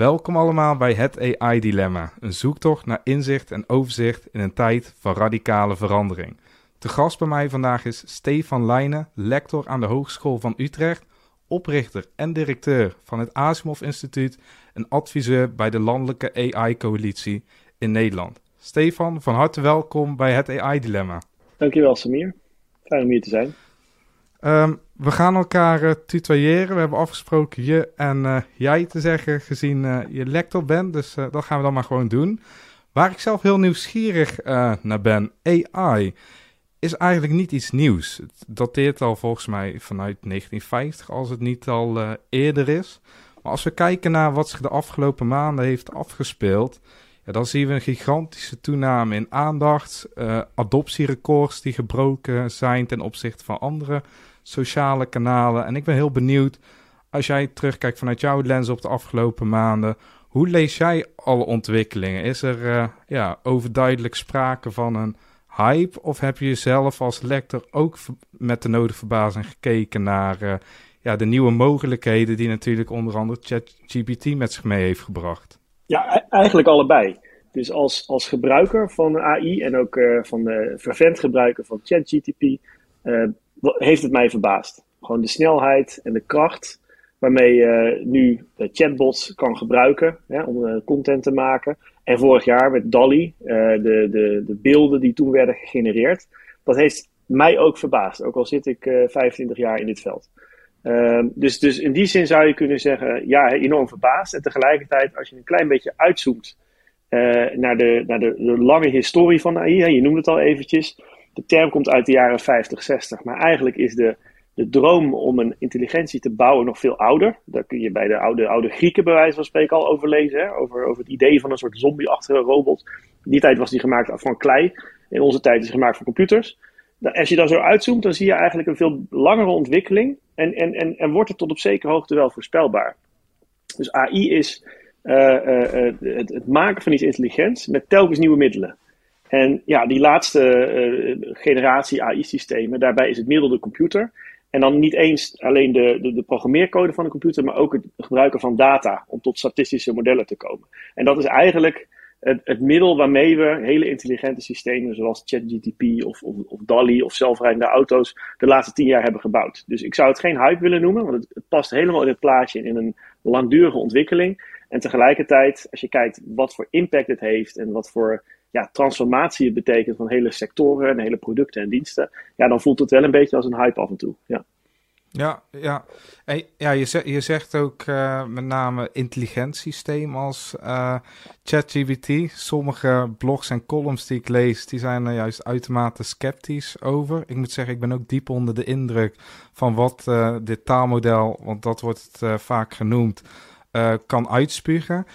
Welkom allemaal bij het AI-dilemma, een zoektocht naar inzicht en overzicht in een tijd van radicale verandering. Te gast bij mij vandaag is Stefan Leijnen, lector aan de Hogeschool van Utrecht, oprichter en directeur van het Asimov Instituut en adviseur bij de Landelijke AI-coalitie in Nederland. Stefan, van harte welkom bij het AI-dilemma. Dankjewel Samir, fijn om hier te zijn. Um, we gaan elkaar uh, tutoyeren. We hebben afgesproken je en uh, jij te zeggen, gezien uh, je lector bent. Dus dat gaan we dan maar gewoon doen. Waar ik zelf heel nieuwsgierig naar ben, AI is eigenlijk niet iets nieuws. Het dateert al volgens mij vanuit 1950, als het niet al eerder is. Maar als we kijken naar wat zich de afgelopen maanden heeft afgespeeld, ja, dan zien we een gigantische toename in aandacht, adoptierecords die gebroken zijn ten opzichte van andere sociale kanalen. En ik ben heel benieuwd, als jij terugkijkt vanuit jouw lens op de afgelopen maanden, hoe lees jij alle ontwikkelingen? Is er uh, ja, overduidelijk sprake van een hype? Of heb je jezelf als lector ook met de nodige verbazing gekeken naar uh, ja, de nieuwe mogelijkheden die natuurlijk onder andere ChatGPT met zich mee heeft gebracht? Ja, e-, eigenlijk allebei. Dus als, als gebruiker van AI en ook uh, van de vervent gebruiker van ChatGPT heeft het mij verbaasd. Gewoon de snelheid en de kracht waarmee je nu chatbots kan gebruiken hè, om uh, content te maken. En vorig jaar met DALI, uh, de, de, de beelden die toen werden gegenereerd, dat heeft mij ook verbaasd. Ook al zit ik uh, 25 jaar in dit veld. Ehm, dus, dus in die zin zou je kunnen zeggen, ja, enorm verbaasd. En tegelijkertijd, als je een klein beetje uitzoomt naar, de, naar de, de lange historie van AI, je noemde het al eventjes, de term komt uit de jaren 50, 60. Maar eigenlijk is de, de droom om een intelligentie te bouwen nog veel ouder. Daar kun je bij de oude, oude Grieken bij wijze van spreken al over lezen. Hè? Over, over het idee van een soort zombie-achtige robot. In die tijd was die gemaakt van klei. In onze tijd is die gemaakt van computers. Als je dan zo uitzoomt, dan zie je eigenlijk een veel langere ontwikkeling. En, en, en, en wordt het tot op zekere hoogte wel voorspelbaar. Dus AI is uh, uh, het, het, maken van iets intelligents met telkens nieuwe middelen. En ja, die laatste uh, generatie AI-systemen, daarbij is het middel de computer. En dan niet eens alleen de, de, de, programmeercode van de computer, maar ook het gebruiken van data om tot statistische modellen te komen. En dat is eigenlijk het, het middel waarmee we hele intelligente systemen zoals ChatGTP of, of, of DALI of zelfrijdende auto's de laatste tien jaar hebben gebouwd. Dus ik zou het geen hype willen noemen, want het past helemaal in het plaatje in een langdurige ontwikkeling. En tegelijkertijd, als je kijkt wat voor impact het heeft en wat voor ja, transformatie betekent van hele sectoren en hele producten en diensten, ja, dan voelt het wel een beetje als een hype af en toe. Ja. Ja, ja. Ja je, zegt, je zegt ook uh, met name intelligent systeem als uh, ChatGPT. Sommige blogs en columns die ik lees, die zijn er juist uitermate sceptisch over. Ik moet zeggen, ik ben ook diep onder de indruk van wat uh, dit taalmodel, want dat wordt het vaak genoemd, kan uitspugen.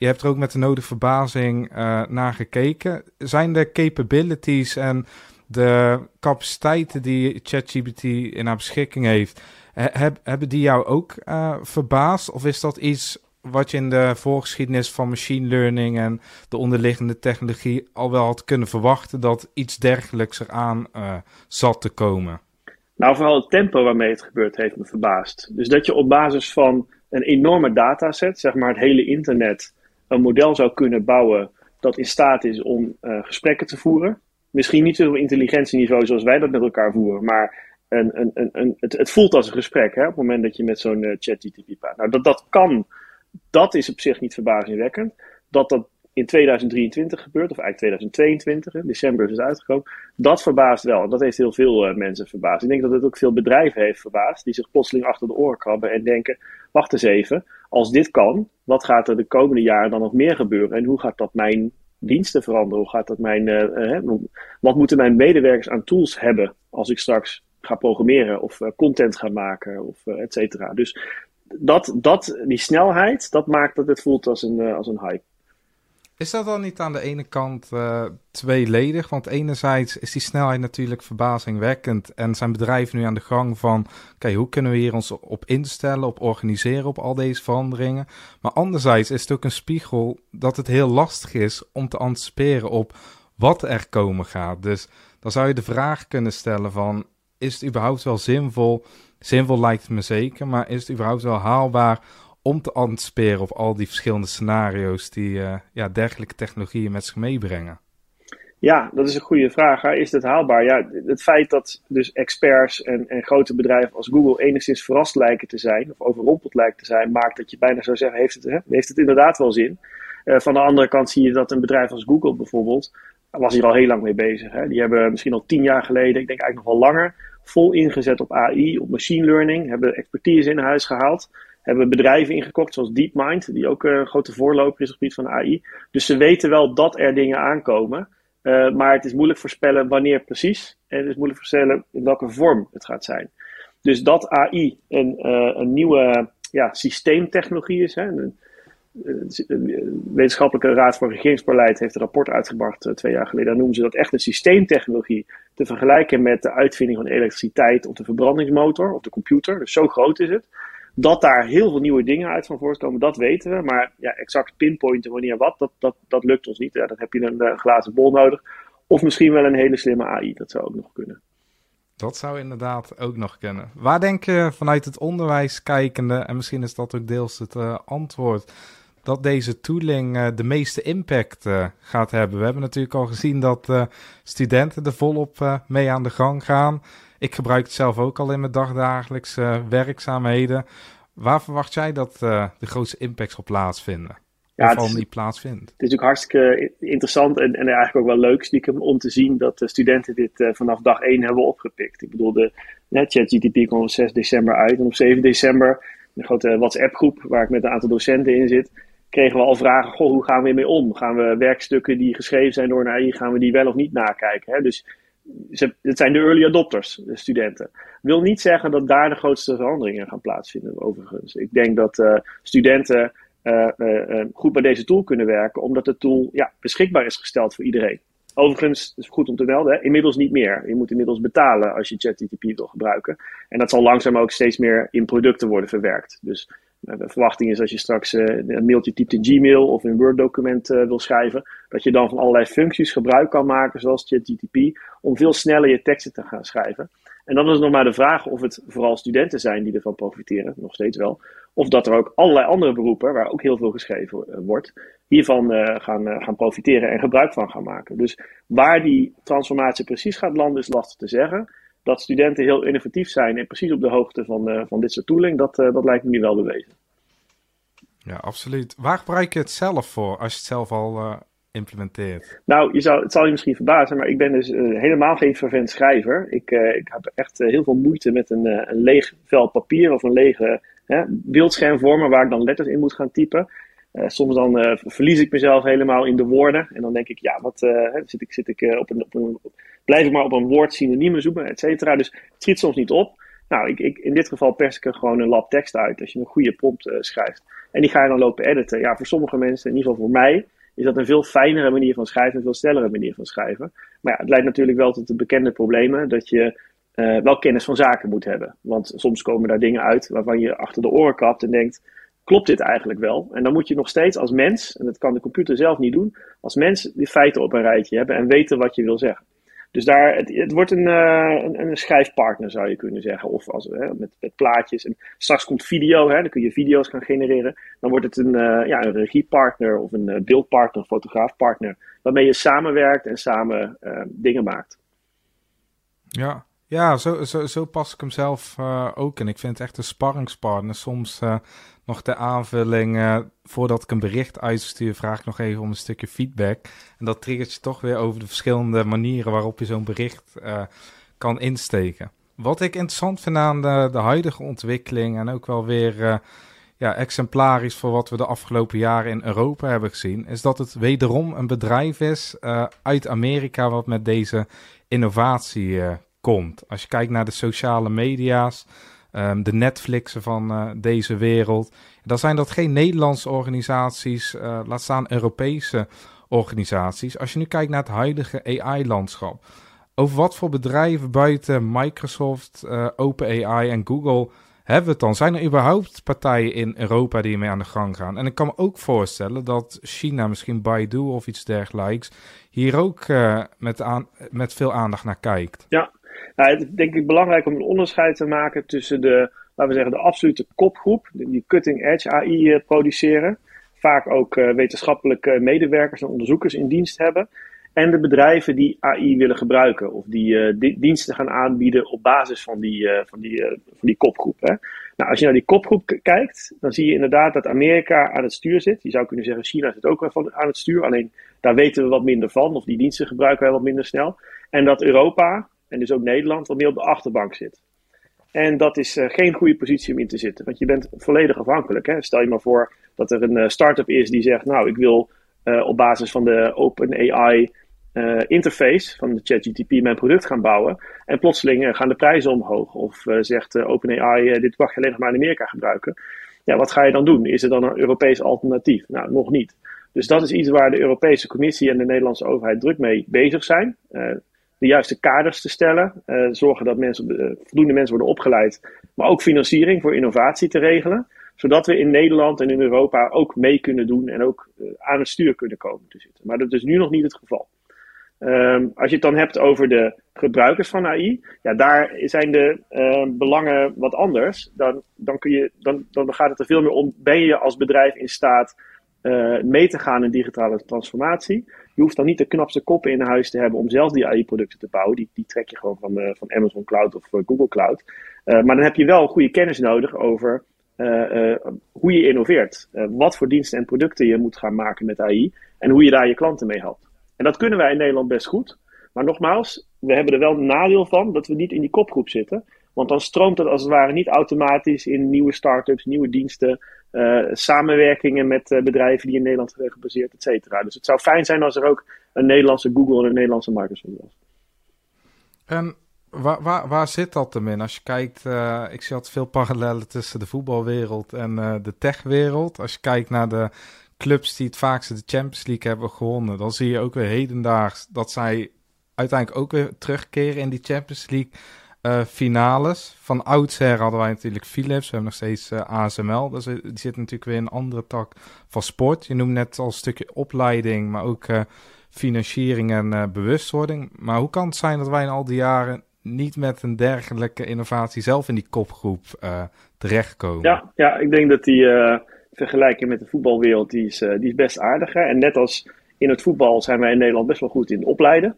Je hebt er ook met de nodige verbazing uh, naar gekeken. Zijn de capabilities en de capaciteiten die ChatGPT in haar beschikking heeft, heb, hebben die jou ook uh, verbaasd? Of is dat iets wat je in de voorgeschiedenis van machine learning en de onderliggende technologie al wel had kunnen verwachten dat iets dergelijks eraan uh, zat te komen? Nou, vooral het tempo waarmee het gebeurt heeft me verbaasd. Dus dat je op basis van een enorme dataset, zeg maar het hele internet, een model zou kunnen bouwen dat in staat is om uh, gesprekken te voeren. Misschien niet op intelligentieniveau zoals wij dat met elkaar voeren, maar een, een, een, een het, het, voelt als een gesprek hè, op het moment dat je met zo'n uh, chat-GTP praat. Nou, dat, dat kan, dat is op zich niet verbazingwekkend. Dat dat in 2023 gebeurt, of eigenlijk 2022, in december is het uitgekomen, dat verbaast wel. Dat heeft heel veel uh, mensen verbaasd. Ik denk dat het ook veel bedrijven heeft verbaasd, die zich plotseling achter de oren krabben en denken, wacht eens even, als dit kan, wat gaat er de komende jaren dan nog meer gebeuren? En hoe gaat dat mijn diensten veranderen? Hoe gaat dat mijn, uh, wat moeten mijn medewerkers aan tools hebben als ik straks ga programmeren of uh, content ga maken of et cetera. Dus dat, dat, die snelheid, dat maakt dat het voelt als een, als een hype. Is dat dan niet aan de ene kant uh, tweeledig? Want enerzijds is die snelheid natuurlijk verbazingwekkend en zijn bedrijven nu aan de gang van, oké, hoe kunnen we hier ons op instellen, op organiseren, op al deze veranderingen? Maar anderzijds is het ook een spiegel dat het heel lastig is om te anticiperen op wat er komen gaat. Dus dan zou je de vraag kunnen stellen van, is het überhaupt wel zinvol? Zinvol lijkt het me zeker, maar is het überhaupt wel haalbaar om te anticiperen op al die verschillende scenario's die ja, dergelijke technologieën met zich meebrengen? Ja, dat is een goede vraag. Is dat haalbaar? Ja, het feit dat dus experts en, en grote bedrijven als Google enigszins verrast lijken te zijn, of overrompeld lijken te zijn, maakt dat je bijna zou zeggen: heeft het, hè? heeft het inderdaad wel zin? Uh, van de andere kant zie je dat een bedrijf als Google bijvoorbeeld, was hier al heel lang mee bezig. Hè? Die hebben misschien al tien jaar geleden, ik denk eigenlijk nog wel langer, vol ingezet op AI, op machine learning, hebben expertise in huis gehaald. Hebben bedrijven ingekocht zoals DeepMind, die ook een grote voorloper is op het gebied van AI. Dus ze weten wel dat er dingen aankomen. Uh, maar het is moeilijk voorspellen wanneer precies. En het is moeilijk voorspellen in welke vorm het gaat zijn. Dus dat AI een, uh, een nieuwe ja, systeemtechnologie is. Hè, de, Wetenschappelijke Raad voor Regeringsbeleid heeft een rapport uitgebracht twee jaar geleden. Daar noemen ze dat echt een systeemtechnologie te vergelijken met de uitvinding van elektriciteit of de verbrandingsmotor of de computer. Dus zo groot is het. Dat daar heel veel nieuwe dingen uit van voortkomen, dat weten we. Maar ja, exact pinpointen wanneer wat, dat, dat, dat lukt ons niet. Ja, dan heb je een, een glazen bol nodig. Of misschien wel een hele slimme AI, dat zou ook nog kunnen. Dat zou inderdaad ook nog kunnen. Waar denk je vanuit het onderwijs kijkende, en misschien is dat ook deels het uh, antwoord, dat deze tooling uh, de meeste impact uh, gaat hebben? We hebben natuurlijk al gezien dat studenten er volop mee aan de gang gaan. Ik gebruik het zelf ook al in mijn dagdagelijkse werkzaamheden. Waar verwacht jij dat de grootste impacts op plaatsvinden? Ja, of die plaatsvindt? Het is natuurlijk hartstikke interessant en, en eigenlijk ook wel leuk stiekem om te zien dat de studenten dit vanaf dag 1 hebben opgepikt. Ik bedoel, de ChatGTP kwam op 6 december uit en op 7 december, een grote WhatsApp groep waar ik met een aantal docenten in zit, kregen we al vragen, goh, hoe gaan we hiermee om? Gaan we werkstukken die geschreven zijn door een AI, gaan we die wel of niet nakijken? Hè? Dus ze, het zijn de early adopters, de studenten. Wil niet zeggen dat daar de grootste veranderingen gaan plaatsvinden, overigens. Ik denk dat uh, studenten uh, uh, goed bij deze tool kunnen werken, omdat de tool ja, beschikbaar is gesteld voor iedereen. Overigens, is goed om te melden, hè, inmiddels niet meer. Je moet inmiddels betalen als je ChatGPT wil gebruiken. En dat zal langzaam ook steeds meer in producten worden verwerkt. Dus de verwachting is als je straks uh, een mailtje typt in Gmail of een Word-document uh, wil schrijven, dat je dan van allerlei functies gebruik kan maken, zoals ChatGTP, om veel sneller je teksten te gaan schrijven. En dan is het nog maar de vraag of het vooral studenten zijn die ervan profiteren, nog steeds wel. Of dat er ook allerlei andere beroepen, waar ook heel veel geschreven uh, wordt, hiervan gaan, gaan profiteren en gebruik van gaan maken. Dus waar die transformatie precies gaat landen, is lastig te zeggen dat studenten heel innovatief zijn en precies op de hoogte van, uh, van dit soort tooling, dat, uh, dat lijkt me nu wel bewezen. Ja, absoluut. Waar gebruik je het zelf voor als je het zelf al uh, implementeert? Nou, je zou, het zal je misschien verbazen, maar ik ben dus helemaal geen vervent schrijver. Ik, ik heb echt heel veel moeite met een, een leeg vel papier of een lege beeldscherm vormen waar ik dan letters in moet gaan typen. Uh, soms dan uh, verlies ik mezelf helemaal in de woorden. En dan denk ik, ja, wat uh, zit ik, zit ik op, een, op een. Blijf ik maar op een woord synoniemen zoeken, et cetera. Dus het schiet soms niet op. Nou, ik, ik, in dit geval pers ik er gewoon een lab tekst uit als je een goede prompt schrijft. En die ga je dan lopen editen. Ja, voor sommige mensen, in ieder geval voor mij, is dat een veel fijnere manier van schrijven, een veel snellere manier van schrijven. Maar ja, het leidt natuurlijk wel tot de bekende problemen dat je wel kennis van zaken moet hebben. Want soms komen daar dingen uit waarvan je achter de oren kapt en denkt klopt dit eigenlijk wel? En dan moet je nog steeds als mens, en dat kan de computer zelf niet doen, als mens die feiten op een rijtje hebben en weten wat je wil zeggen. Dus daar, het, wordt een, uh, een, een, schrijfpartner, zou je kunnen zeggen. Of als, hè, met, met, plaatjes. En straks komt video, hè, dan kun je video's gaan genereren. Dan wordt het een, uh, ja, een regiepartner of een uh, beeldpartner, fotograafpartner. Waarmee je samenwerkt en samen dingen maakt. Ja, ja, zo, zo, zo pas ik hem zelf ook. En ik vind het echt een sparringspartner. Soms nog de aanvulling, uh, voordat ik een bericht uitstuur, vraag ik nog even om een stukje feedback. En dat triggert je toch weer over de verschillende manieren waarop je zo'n bericht kan insteken. Wat ik interessant vind aan de, de huidige ontwikkeling en ook wel weer ja, exemplarisch voor wat we de afgelopen jaren in Europa hebben gezien, is dat het wederom een bedrijf is uit Amerika wat met deze innovatie komt. Als je kijkt naar de sociale media's, um, de Netflixen van uh, deze wereld, dan zijn dat geen Nederlandse organisaties, uh, laat staan Europese organisaties. Als je nu kijkt naar het huidige AI-landschap, over wat voor bedrijven buiten Microsoft, uh, OpenAI en Google hebben we het dan? Zijn er überhaupt partijen in Europa die mee aan de gang gaan? En ik kan me ook voorstellen dat China, misschien Baidu of iets dergelijks, hier ook met, met veel aandacht naar kijkt. Ja, nou, het is denk ik belangrijk om een onderscheid te maken tussen de laten we zeggen, de absolute kopgroep, die cutting edge AI produceren. Vaak ook wetenschappelijke medewerkers en onderzoekers in dienst hebben. En de bedrijven die AI willen gebruiken of die, diensten gaan aanbieden op basis van die, van die, van die kopgroep. Hè. Nou, als je naar die kopgroep kijkt, dan zie je inderdaad dat Amerika aan het stuur zit. Je zou kunnen zeggen, China zit ook wel aan het stuur. Alleen daar weten we wat minder van, of die diensten gebruiken wij wat minder snel. En dat Europa, en dus ook Nederland, wat meer op de achterbank zit. En dat is uh, geen goede positie om in te zitten, want je bent volledig afhankelijk. Hè? Stel je maar voor dat er een uh, start-up is die zegt, nou, ik wil uh, op basis van de OpenAI interface van de ChatGTP mijn product gaan bouwen. En plotseling gaan de prijzen omhoog. Of zegt OpenAI, dit mag je alleen nog maar in Amerika gebruiken. Ja, wat ga je dan doen? Is er dan een Europees alternatief? Nou, nog niet. Dus dat is iets waar de Europese Commissie en de Nederlandse overheid druk mee bezig zijn. De juiste kaders te stellen. zorgen dat mensen, voldoende mensen worden opgeleid. Maar ook financiering voor innovatie te regelen. Zodat we in Nederland en in Europa ook mee kunnen doen. En ook aan het stuur kunnen komen te zitten. Maar dat is nu nog niet het geval. Um, als je het dan hebt over de gebruikers van AI, ja, daar zijn de belangen wat anders. Dan, dan, kun je, dan, dan gaat het er veel meer om, ben je als bedrijf in staat uh, mee te gaan in digitale transformatie? Je hoeft dan niet de knapste koppen in huis te hebben om zelf die AI-producten te bouwen. Die, die trek je gewoon van, uh, van Amazon Cloud of uh, Google Cloud. maar dan heb je wel goede kennis nodig over hoe je innoveert. wat voor diensten en producten je moet gaan maken met AI en hoe je daar je klanten mee helpt. En dat kunnen wij in Nederland best goed. Maar nogmaals, we hebben er wel een nadeel van dat we niet in die kopgroep zitten. Want dan stroomt het als het ware niet automatisch in nieuwe start-ups, nieuwe diensten, uh, samenwerkingen met uh, bedrijven die in Nederland zijn gebaseerd, et cetera. Dus het zou fijn zijn als er ook een Nederlandse Google en een Nederlandse Microsoft was. En waar, waar, waar zit dat hem in? Als je kijkt, uh, ik zie altijd veel parallellen tussen de voetbalwereld en de techwereld. Als je kijkt naar de clubs die het vaakste de Champions League hebben gewonnen, dan zie je ook weer hedendaags dat zij uiteindelijk ook weer terugkeren in die Champions League uh, finales. Van oudsher hadden wij natuurlijk Philips, we hebben nog steeds eh, ASML. Dus die zit natuurlijk weer in een andere tak van sport. Je noemt net al een stukje opleiding, maar ook financiering en bewustwording. Maar hoe kan het zijn dat wij in al die jaren niet met een dergelijke innovatie zelf in die kopgroep terechtkomen? Ja, ja, ik denk dat die vergelijking met de voetbalwereld, die is, die is best aardig. En net als in het voetbal zijn wij in Nederland best wel goed in opleiden.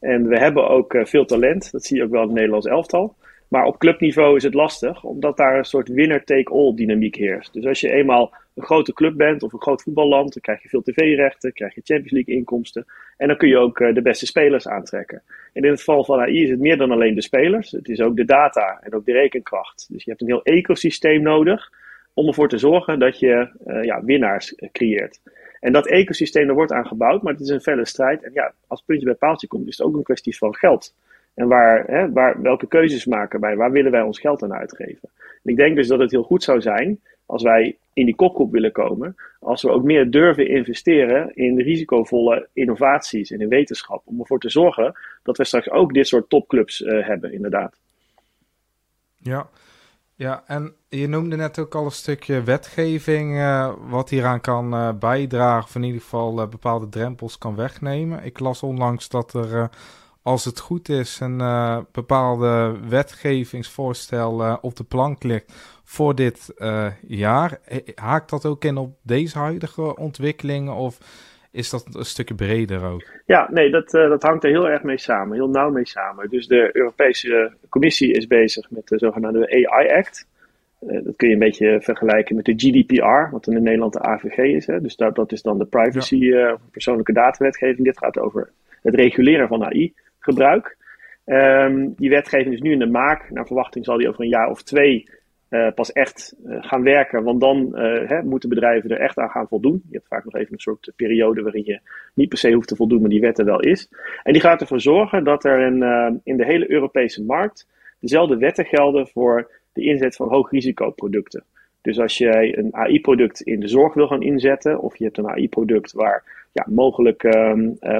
En we hebben ook uh, veel talent, dat zie je ook wel in het Nederlands elftal. Maar op clubniveau is het lastig, omdat daar een soort winner-take-all dynamiek heerst. Dus als je eenmaal een grote club bent of een groot voetballand, dan krijg je veel tv-rechten, krijg je Champions League inkomsten. En dan kun je ook uh, de beste spelers aantrekken. En in het geval van AI is het meer dan alleen de spelers. Het is ook de data en ook de rekenkracht. Dus je hebt een heel ecosysteem nodig om ervoor te zorgen dat je uh, ja, winnaars creëert. En dat ecosysteem, er wordt aan gebouwd, maar het is een felle strijd. En ja, als puntje bij paaltje komt, is het ook een kwestie van geld. En waar, hè, waar, welke keuzes maken wij? Waar willen wij ons geld aan uitgeven? En ik denk dus dat het heel goed zou zijn, als wij in die kopgroep willen komen, als we ook meer durven investeren in risicovolle innovaties en in wetenschap. Om ervoor te zorgen dat we straks ook dit soort topclubs uh, hebben, inderdaad. Ja, ja, en je noemde net ook al een stukje wetgeving uh, wat hieraan kan uh, bijdragen, of in ieder geval uh, bepaalde drempels kan wegnemen. Ik las onlangs dat er, als het goed is, een bepaalde wetgevingsvoorstel op de plank ligt voor dit jaar. Haakt dat ook in op deze huidige ontwikkelingen of is dat een stukje breder ook? Ja, nee, dat, dat hangt er heel erg mee samen, heel nauw mee samen. Dus de Europese Commissie is bezig met de zogenaamde AI Act. Uh, dat kun je een beetje vergelijken met de GDPR, wat in Nederland de AVG is. Hè? Dus dat, dat is dan de privacy, ja. uh, persoonlijke datawetgeving. Dit gaat over het reguleren van AI-gebruik. Um, ehm, die wetgeving is nu in de maak. Naar verwachting zal die over een jaar of twee uh, pas echt gaan werken. Want dan hè, moeten bedrijven er echt aan gaan voldoen. Je hebt vaak nog even een soort periode waarin je niet per se hoeft te voldoen, maar die wet er wel is. En die gaat ervoor zorgen dat er in, in de hele Europese markt dezelfde wetten gelden voor de inzet van hoogrisicoproducten. Dus als jij een AI-product in de zorg wil gaan inzetten, of je hebt een AI-product waar ja, mogelijk uh,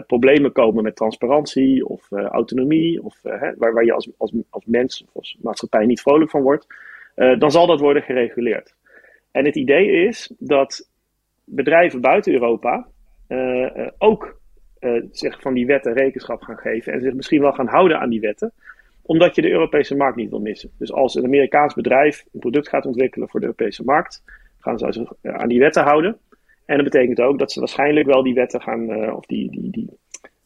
problemen komen met transparantie of autonomie, of uh, waar, waar je als, als, als mens of als maatschappij niet vrolijk van wordt, dan zal dat worden gereguleerd. En het idee is dat bedrijven buiten Europa ook zich van die wetten rekenschap gaan geven en zich misschien wel gaan houden aan die wetten. omdat je de Europese markt niet wil missen. Dus als een Amerikaans bedrijf een product gaat ontwikkelen voor de Europese markt, gaan ze zich aan die wetten houden. En dat betekent ook dat ze waarschijnlijk wel die wetten gaan, of die, die,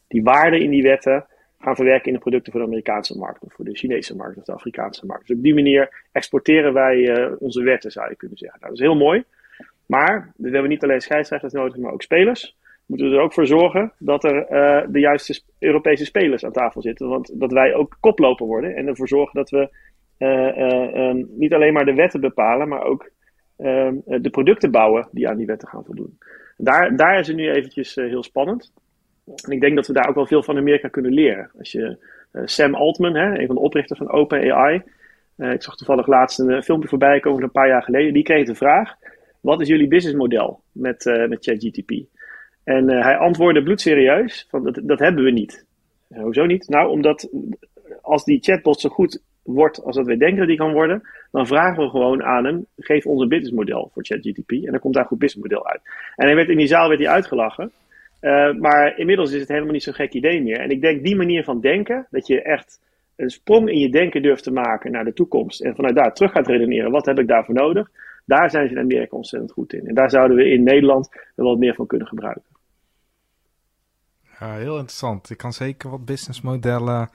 die waarden in die wetten gaan verwerken in de producten voor de Amerikaanse markt, of voor de Chinese markt, of de Afrikaanse markt. Dus op die manier exporteren wij onze wetten, zou je kunnen zeggen. Nou, dat is heel mooi. Maar we hebben niet alleen scheidsrechters nodig, maar ook spelers. Moeten we er ook voor zorgen dat er uh, de juiste Europese spelers aan tafel zitten. Want dat wij ook koploper worden en ervoor zorgen dat we uh, uh, niet alleen maar de wetten bepalen, maar ook ehm, de producten bouwen die aan die wetten gaan voldoen. Daar, daar is het nu eventjes heel spannend. En ik denk dat we daar ook wel veel van Amerika kunnen leren. Als je Sam Altman, hè, een van de oprichters van OpenAI, ik zag toevallig laatst een filmpje voorbij komen een paar jaar geleden, die kreeg de vraag wat is jullie businessmodel met, met ChatGTP? En hij antwoordde bloedserieus, van dat, dat hebben we niet. hoezo niet? Nou, omdat als die chatbot zo goed wordt als dat wij denken dat die kan worden, dan vragen we gewoon aan hem, geef ons een businessmodel voor ChatGTP. En dan komt daar een goed businessmodel uit. En hij werd in die zaal werd hij uitgelachen. Uh, maar inmiddels is het helemaal niet zo'n gek idee meer. En ik denk die manier van denken, dat je echt een sprong in je denken durft te maken naar de toekomst. En vanuit daar terug gaat redeneren, wat heb ik daarvoor nodig? Daar zijn ze in Amerika ontzettend goed in. En daar zouden we in Nederland wel wat meer van kunnen gebruiken. Ja, heel interessant. Ik kan zeker wat businessmodellen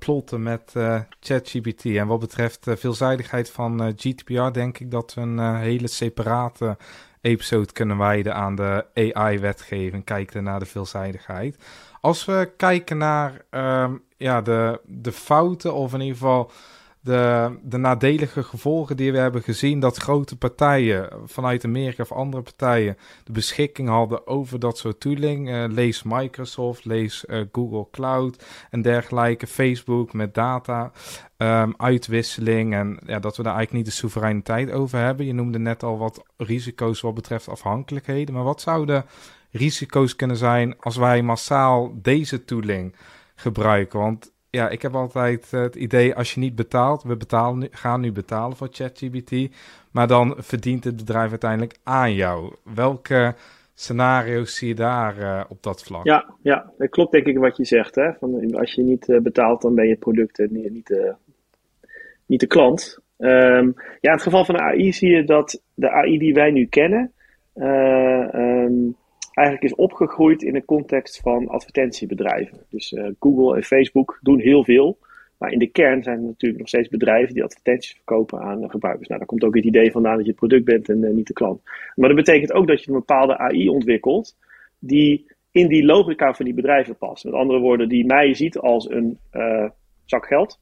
plotten met uh, ChatGPT. En wat betreft de veelzijdigheid van eh, GDPR, denk ik dat we een hele separate episode kunnen wijden aan de AI-wetgeving. Kijken naar de veelzijdigheid. Als we kijken naar ehm, ja, de, de fouten, of in ieder geval de, de nadelige gevolgen die we hebben gezien dat grote partijen vanuit Amerika of andere partijen de beschikking hadden over dat soort tooling. Uh, lees Microsoft, lees uh, Google Cloud en dergelijke, Facebook met data, um, uitwisseling en ja, dat we daar eigenlijk niet de soevereiniteit over hebben. Je noemde net al wat risico's wat betreft afhankelijkheden, maar wat zouden risico's kunnen zijn als wij massaal deze tooling gebruiken? Want ja, ik heb altijd het idee, als je niet betaalt, we betalen gaan nu betalen voor ChatGPT, maar dan verdient het bedrijf uiteindelijk aan jou. Welke scenario's zie je daar uh, op dat vlak? Ja, ja, dat klopt denk ik wat je zegt. Hè? Van, als je niet uh, betaalt, dan ben je het product niet, niet, de, niet de klant. Um, ja, in het geval van de AI zie je dat de AI die wij nu kennen, um, eigenlijk is opgegroeid in de context van advertentiebedrijven. Dus uh, Google en Facebook doen heel veel. Maar in de kern zijn er natuurlijk nog steeds bedrijven die advertenties verkopen aan gebruikers. Nou, daar komt ook het idee vandaan dat je het product bent en uh, niet de klant. Maar dat betekent ook dat je een bepaalde AI ontwikkelt die in die logica van die bedrijven past. Met andere woorden, die mij ziet als een uh, zak geld.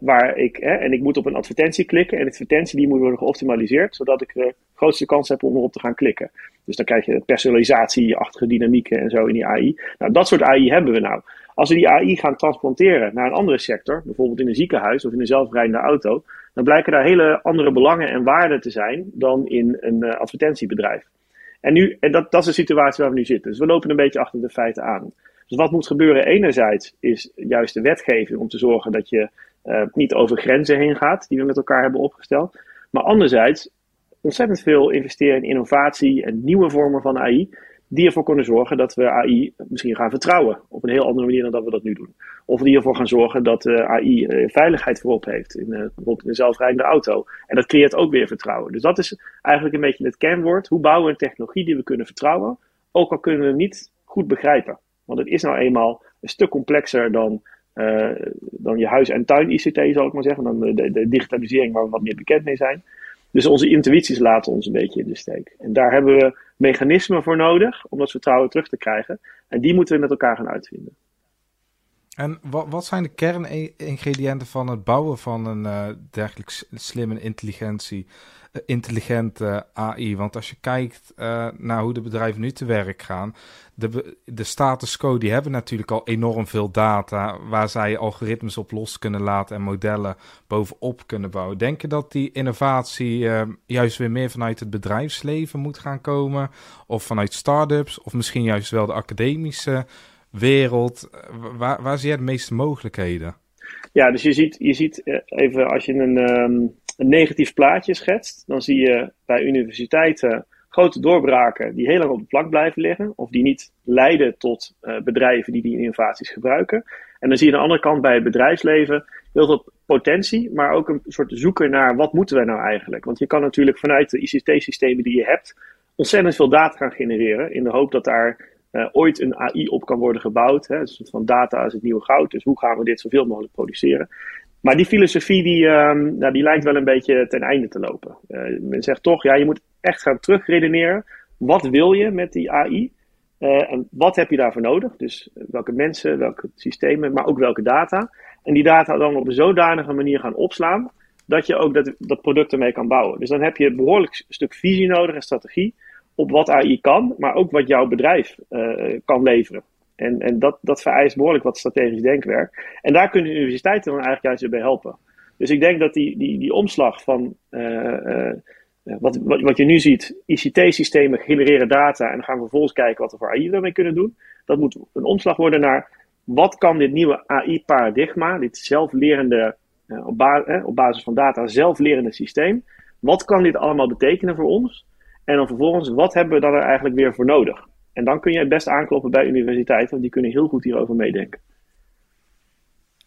Waar ik, hè, en ik moet op een advertentie klikken en de advertentie die moet worden geoptimaliseerd, zodat ik de grootste kans heb om erop te gaan klikken. Dus dan krijg je personalisatie-achtige dynamieken en zo in die AI. Nou, dat soort AI hebben we nou. Als we die AI gaan transplanteren naar een andere sector, bijvoorbeeld in een ziekenhuis of in een zelfrijdende auto, dan blijken daar hele andere belangen en waarden te zijn dan in een uh, advertentiebedrijf. En, nu, en dat, dat is de situatie waar we nu zitten. Dus we lopen een beetje achter de feiten aan. Dus wat moet gebeuren enerzijds is juist de wetgeving om te zorgen dat je uh, niet over grenzen heen gaat die we met elkaar hebben opgesteld. Maar anderzijds ontzettend veel investeren in innovatie en nieuwe vormen van AI, die ervoor kunnen zorgen dat we AI misschien gaan vertrouwen op een heel andere manier dan dat we dat nu doen. Of die ervoor gaan zorgen dat uh, AI uh, veiligheid voorop heeft, in, uh, bijvoorbeeld in een zelfrijdende auto. En dat creëert ook weer vertrouwen. Dus dat is eigenlijk een beetje het kernwoord. Hoe bouwen we een technologie die we kunnen vertrouwen, ook al kunnen we hem niet goed begrijpen. Want het is nou eenmaal een stuk complexer dan dan je huis- en tuin-ICT, zal ik maar zeggen. Dan de, de, digitalisering waar we wat meer bekend mee zijn. Dus onze intuïties laten ons een beetje in de steek. En daar hebben we mechanismen voor nodig om dat vertrouwen terug te krijgen. En die moeten we met elkaar gaan uitvinden. En wat, wat zijn de kerningrediënten van het bouwen van een uh, dergelijk slimme intelligentie? intelligente AI. Want als je kijkt naar hoe de bedrijven nu te werk gaan, de, de status quo, die hebben natuurlijk al enorm veel data waar zij algoritmes op los kunnen laten en modellen bovenop kunnen bouwen. Denk je dat die innovatie juist weer meer vanuit het bedrijfsleven moet gaan komen? Of vanuit start-ups? Of misschien juist wel de academische wereld? Waar, waar zie je de meeste mogelijkheden? Ja, dus je ziet, je ziet eh, even als je een, um, een negatief plaatje schetst, dan zie je bij universiteiten grote doorbraken die heel lang op de plank blijven liggen, of die niet leiden tot uh, bedrijven die die innovaties gebruiken. En dan zie je aan de andere kant bij het bedrijfsleven heel veel potentie, maar ook een soort zoeken naar wat moeten we nou eigenlijk. Want je kan natuurlijk vanuit de ICT-systemen die je hebt ontzettend veel data gaan genereren in de hoop dat daar uh, ooit een AI op kan worden gebouwd. Hè. Een soort van data is het nieuwe goud, dus hoe gaan we dit zoveel mogelijk produceren? Maar die filosofie die, um, nou, die lijkt wel een beetje ten einde te lopen. Uh, men zegt toch, ja, je moet echt gaan terugredeneren. Wat wil je met die AI? Uh, en wat heb je daarvoor nodig? Dus welke mensen, welke systemen, maar ook welke data. En die data dan op een zodanige manier gaan opslaan, dat je ook dat, dat product ermee kan bouwen. Dus dan heb je een behoorlijk stuk visie nodig en strategie op wat AI kan, maar ook wat jouw bedrijf uh, kan leveren. En, en dat, dat vereist behoorlijk wat strategisch denkwerk. En daar kunnen universiteiten dan eigenlijk juist bij helpen. Dus ik denk dat die, die, die omslag van uh, uh, wat, wat, wat je nu ziet, ICT-systemen genereren data en dan gaan we vervolgens kijken wat we voor AI daarmee kunnen doen. Dat moet een omslag worden naar wat kan dit nieuwe AI-paradigma, dit zelflerende, eh, op basis van data zelflerende systeem, wat kan dit allemaal betekenen voor ons? En dan vervolgens, wat hebben we dan er eigenlijk weer voor nodig? En dan kun je het best aankloppen bij universiteiten, want die kunnen heel goed hierover meedenken.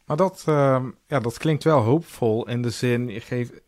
Maar dat, uh, ja, dat klinkt wel hoopvol in de zin, je geeft,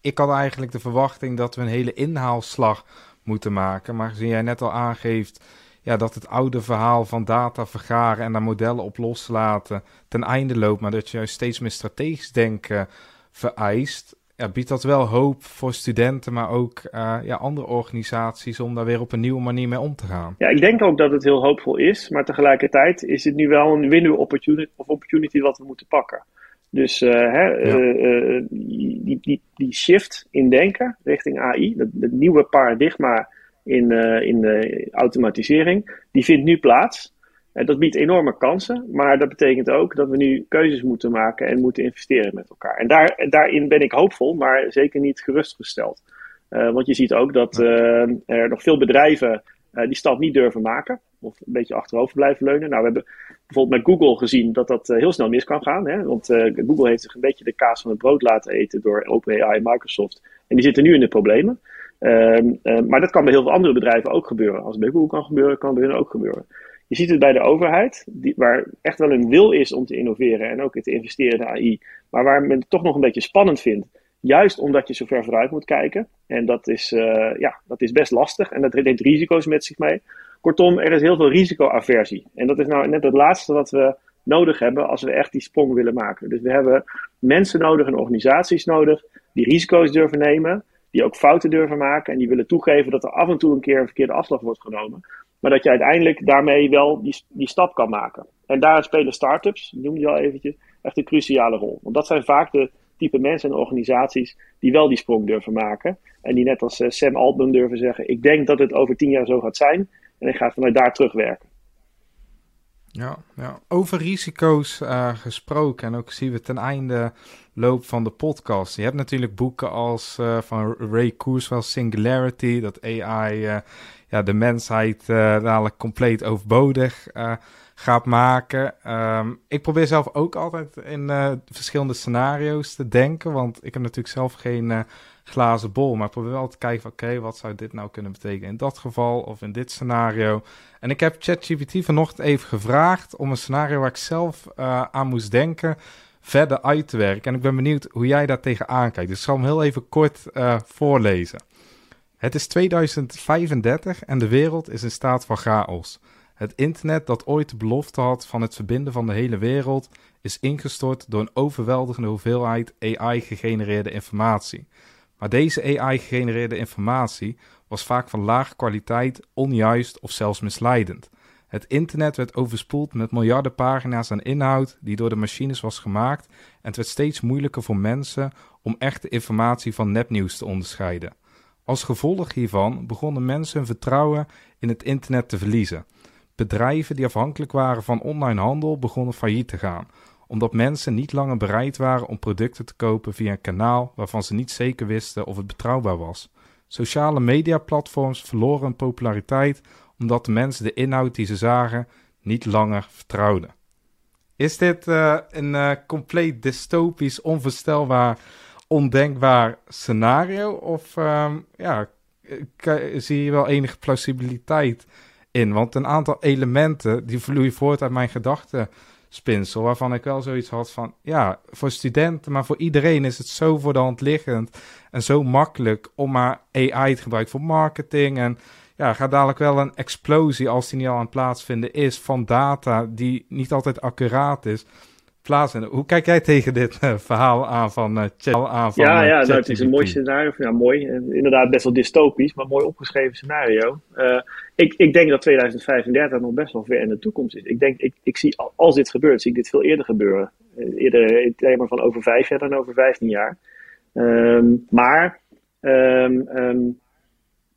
ik had eigenlijk de verwachting dat we een hele inhaalslag moeten maken. Maar gezien jij net al aangeeft ja, dat het oude verhaal van data vergaren en daar modellen op loslaten ten einde loopt, maar dat je juist steeds meer strategisch denken vereist, ja, biedt dat wel hoop voor studenten, maar ook uh, ja, andere organisaties om daar weer op een nieuwe manier mee om te gaan. Ja, ik denk ook dat het heel hoopvol is, maar tegelijkertijd is het nu wel een window opportunity, of opportunity wat we moeten pakken. Dus uh, hè, ja. uh, die, die, die shift in denken richting AI, het nieuwe paradigma in, in de automatisering, die vindt nu plaats. En dat biedt enorme kansen, maar dat betekent ook dat we nu keuzes moeten maken en moeten investeren met elkaar. En daar, daarin ben ik hoopvol, maar zeker niet gerustgesteld. Uh, want je ziet ook dat uh, er nog veel bedrijven uh, die stap niet durven maken, of een beetje achterover blijven leunen. Nou, we hebben bijvoorbeeld met Google gezien dat dat heel snel mis kan gaan. Hè? Want Google heeft zich een beetje de kaas van het brood laten eten door OpenAI en Microsoft. En die zitten nu in de problemen. Um, maar dat kan bij heel veel andere bedrijven ook gebeuren. Als het bij Google kan gebeuren, kan het bij hun ook gebeuren. Je ziet het bij de overheid, die, waar echt wel een wil is om te innoveren en ook te investeren in AI, maar waar men het toch nog een beetje spannend vindt. Juist omdat je zo ver vooruit moet kijken. En dat is, uh, ja, dat is best lastig en dat neemt risico's met zich mee. Kortom, er is heel veel risicoaversie. En dat is nou net het laatste wat we nodig hebben als we echt die sprong willen maken. Dus we hebben mensen nodig en organisaties nodig die risico's durven nemen die ook fouten durven maken en die willen toegeven dat er af en toe een keer een verkeerde afslag wordt genomen. Maar dat je uiteindelijk daarmee wel die, die stap kan maken. En daar spelen start-ups, noem je al eventjes, echt een cruciale rol. Want dat zijn vaak de type mensen en organisaties die wel die sprong durven maken. En die net als Sam Altman durven zeggen, ik denk dat het over tien jaar zo gaat zijn. En ik ga vanuit daar terugwerken. Ja, ja. over risico's uh, gesproken en ook zien we ten einde loop van de podcast. Je hebt natuurlijk boeken als uh, van Ray Kurzweil Singularity, dat AI ja, de mensheid dadelijk compleet overbodig gaat maken. Um, ik probeer zelf ook altijd in verschillende scenario's te denken, want ik heb natuurlijk zelf geen glazen bol. Maar probeer wel te kijken van, oké, wat zou dit nou kunnen betekenen in dat geval of in dit scenario. En ik heb ChatGPT vanochtend even gevraagd om een scenario waar ik zelf aan moest denken verder uit te werken. En ik ben benieuwd hoe jij daar tegenaan kijkt. Dus ik zal hem heel even kort voorlezen. Het is 2035 en de wereld is in staat van chaos. Het internet dat ooit de belofte had van het verbinden van de hele wereld is ingestort door een overweldigende hoeveelheid AI-gegenereerde informatie. Maar deze AI-gegenereerde informatie was vaak van lage kwaliteit, onjuist of zelfs misleidend. Het internet werd overspoeld met miljarden pagina's aan inhoud die door de machines was gemaakt en het werd steeds moeilijker voor mensen om echte informatie van nepnieuws te onderscheiden. Als gevolg hiervan begonnen mensen hun vertrouwen in het internet te verliezen. Bedrijven die afhankelijk waren van online handel begonnen failliet te gaan, omdat mensen niet langer bereid waren om producten te kopen via een kanaal waarvan ze niet zeker wisten of het betrouwbaar was. Sociale mediaplatforms verloren populariteit omdat de mensen de inhoud die ze zagen niet langer vertrouwden. Is dit uh, een uh, compleet dystopisch, onvoorstelbaar, ondenkbaar scenario? Of uh, ja, zie je wel enige plausibiliteit in? Want een aantal elementen die vloeien voort uit mijn gedachten spinsel. Waarvan ik wel zoiets had van, ja, voor studenten, maar voor iedereen is het zo voor de hand liggend. En zo makkelijk om maar AI te gebruiken voor marketing. En ja, gaat dadelijk wel een explosie, als die niet al aan het plaatsvinden is, van data die niet altijd accuraat is plaatsvinden. Hoe kijk jij tegen dit uh, verhaal aan van uh, chat? Aan van, ja, uh, ja nou, het is een mooi scenario. Ja, mooi. inderdaad, best wel dystopisch, maar mooi opgeschreven scenario. ik, ik denk dat 2035 nog best wel ver in de toekomst is. Ik denk, ik, ik zie, als dit gebeurt, zie ik dit veel eerder gebeuren. eerder termen van over vijf jaar dan over vijftien jaar. Um, maar um, um,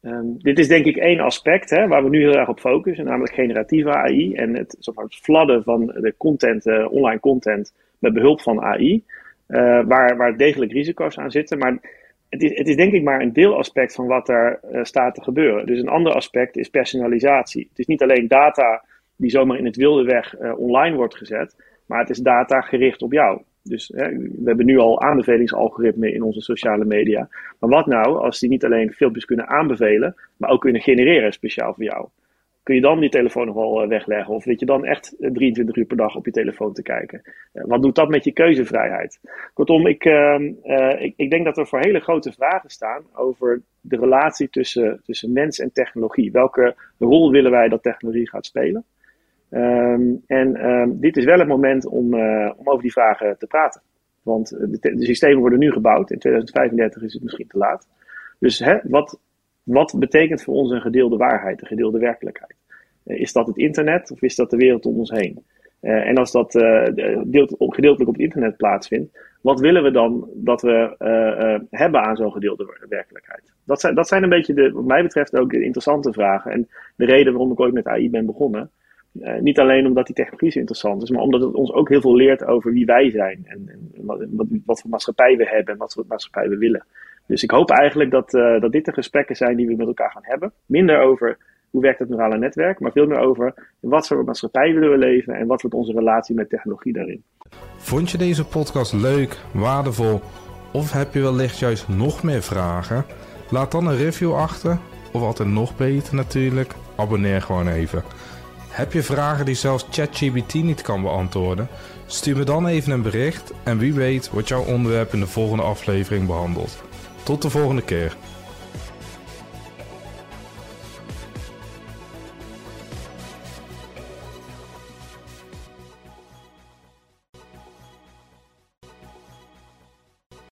Um, dit is denk ik één aspect hè, waar we nu heel erg op focussen, namelijk generatieve AI en het, het fladden van de content, uh, online content met behulp van AI, eh, waar, waar degelijk risico's aan zitten. Maar het is, het is denk ik maar een deelaspect van wat er uh, staat te gebeuren. Dus een ander aspect is personalisatie. Het is niet alleen data die zomaar in het wilde weg online wordt gezet, maar het is data gericht op jou. Dus we hebben nu al aanbevelingsalgoritmen in onze sociale media. Maar wat nou als die niet alleen filmpjes kunnen aanbevelen, maar ook kunnen genereren speciaal voor jou? Kun je dan die telefoon nog wel eh, wegleggen? Of weet je dan echt 23 uur per dag op je telefoon te kijken? Eh, wat doet dat met je keuzevrijheid? Kortom, ik, uh, ik, ik, denk dat er voor hele grote vragen staan over de relatie tussen, tussen mens en technologie. Welke rol willen wij dat technologie gaat spelen? Um, en um, dit is wel het moment om, uh, om over die vragen te praten. Want de, de, systemen worden nu gebouwd. In 2035 is het misschien te laat. Dus hè, wat, wat betekent voor ons een gedeelde waarheid, een gedeelde werkelijkheid? Uh, is dat het internet of is dat de wereld om ons heen? En als dat deelt, gedeeltelijk op het internet plaatsvindt, wat willen we dan dat we hebben aan zo'n gedeelde werkelijkheid? Dat zijn, dat zijn een beetje, de, wat mij betreft, ook de interessante vragen. En de reden waarom ik ooit met AI ben begonnen. Uh, niet alleen omdat die technologie zo interessant is, maar omdat het ons ook heel veel leert over wie wij zijn. En, wat, wat, voor maatschappij we hebben en wat voor maatschappij we willen. Dus ik hoop eigenlijk dat, uh, dat dit de gesprekken zijn die we met elkaar gaan hebben. Minder over hoe werkt het neurale netwerk, maar veel meer over wat voor maatschappij willen we leven en wat wordt onze relatie met technologie daarin. Vond je deze podcast leuk, waardevol of heb je wellicht juist nog meer vragen? Laat dan een review achter, of altijd nog beter natuurlijk, abonneer gewoon even. Heb je vragen die zelfs ChatGPT niet kan beantwoorden? Stuur me dan even een bericht en wie weet wordt jouw onderwerp in de volgende aflevering behandeld. Tot de volgende keer.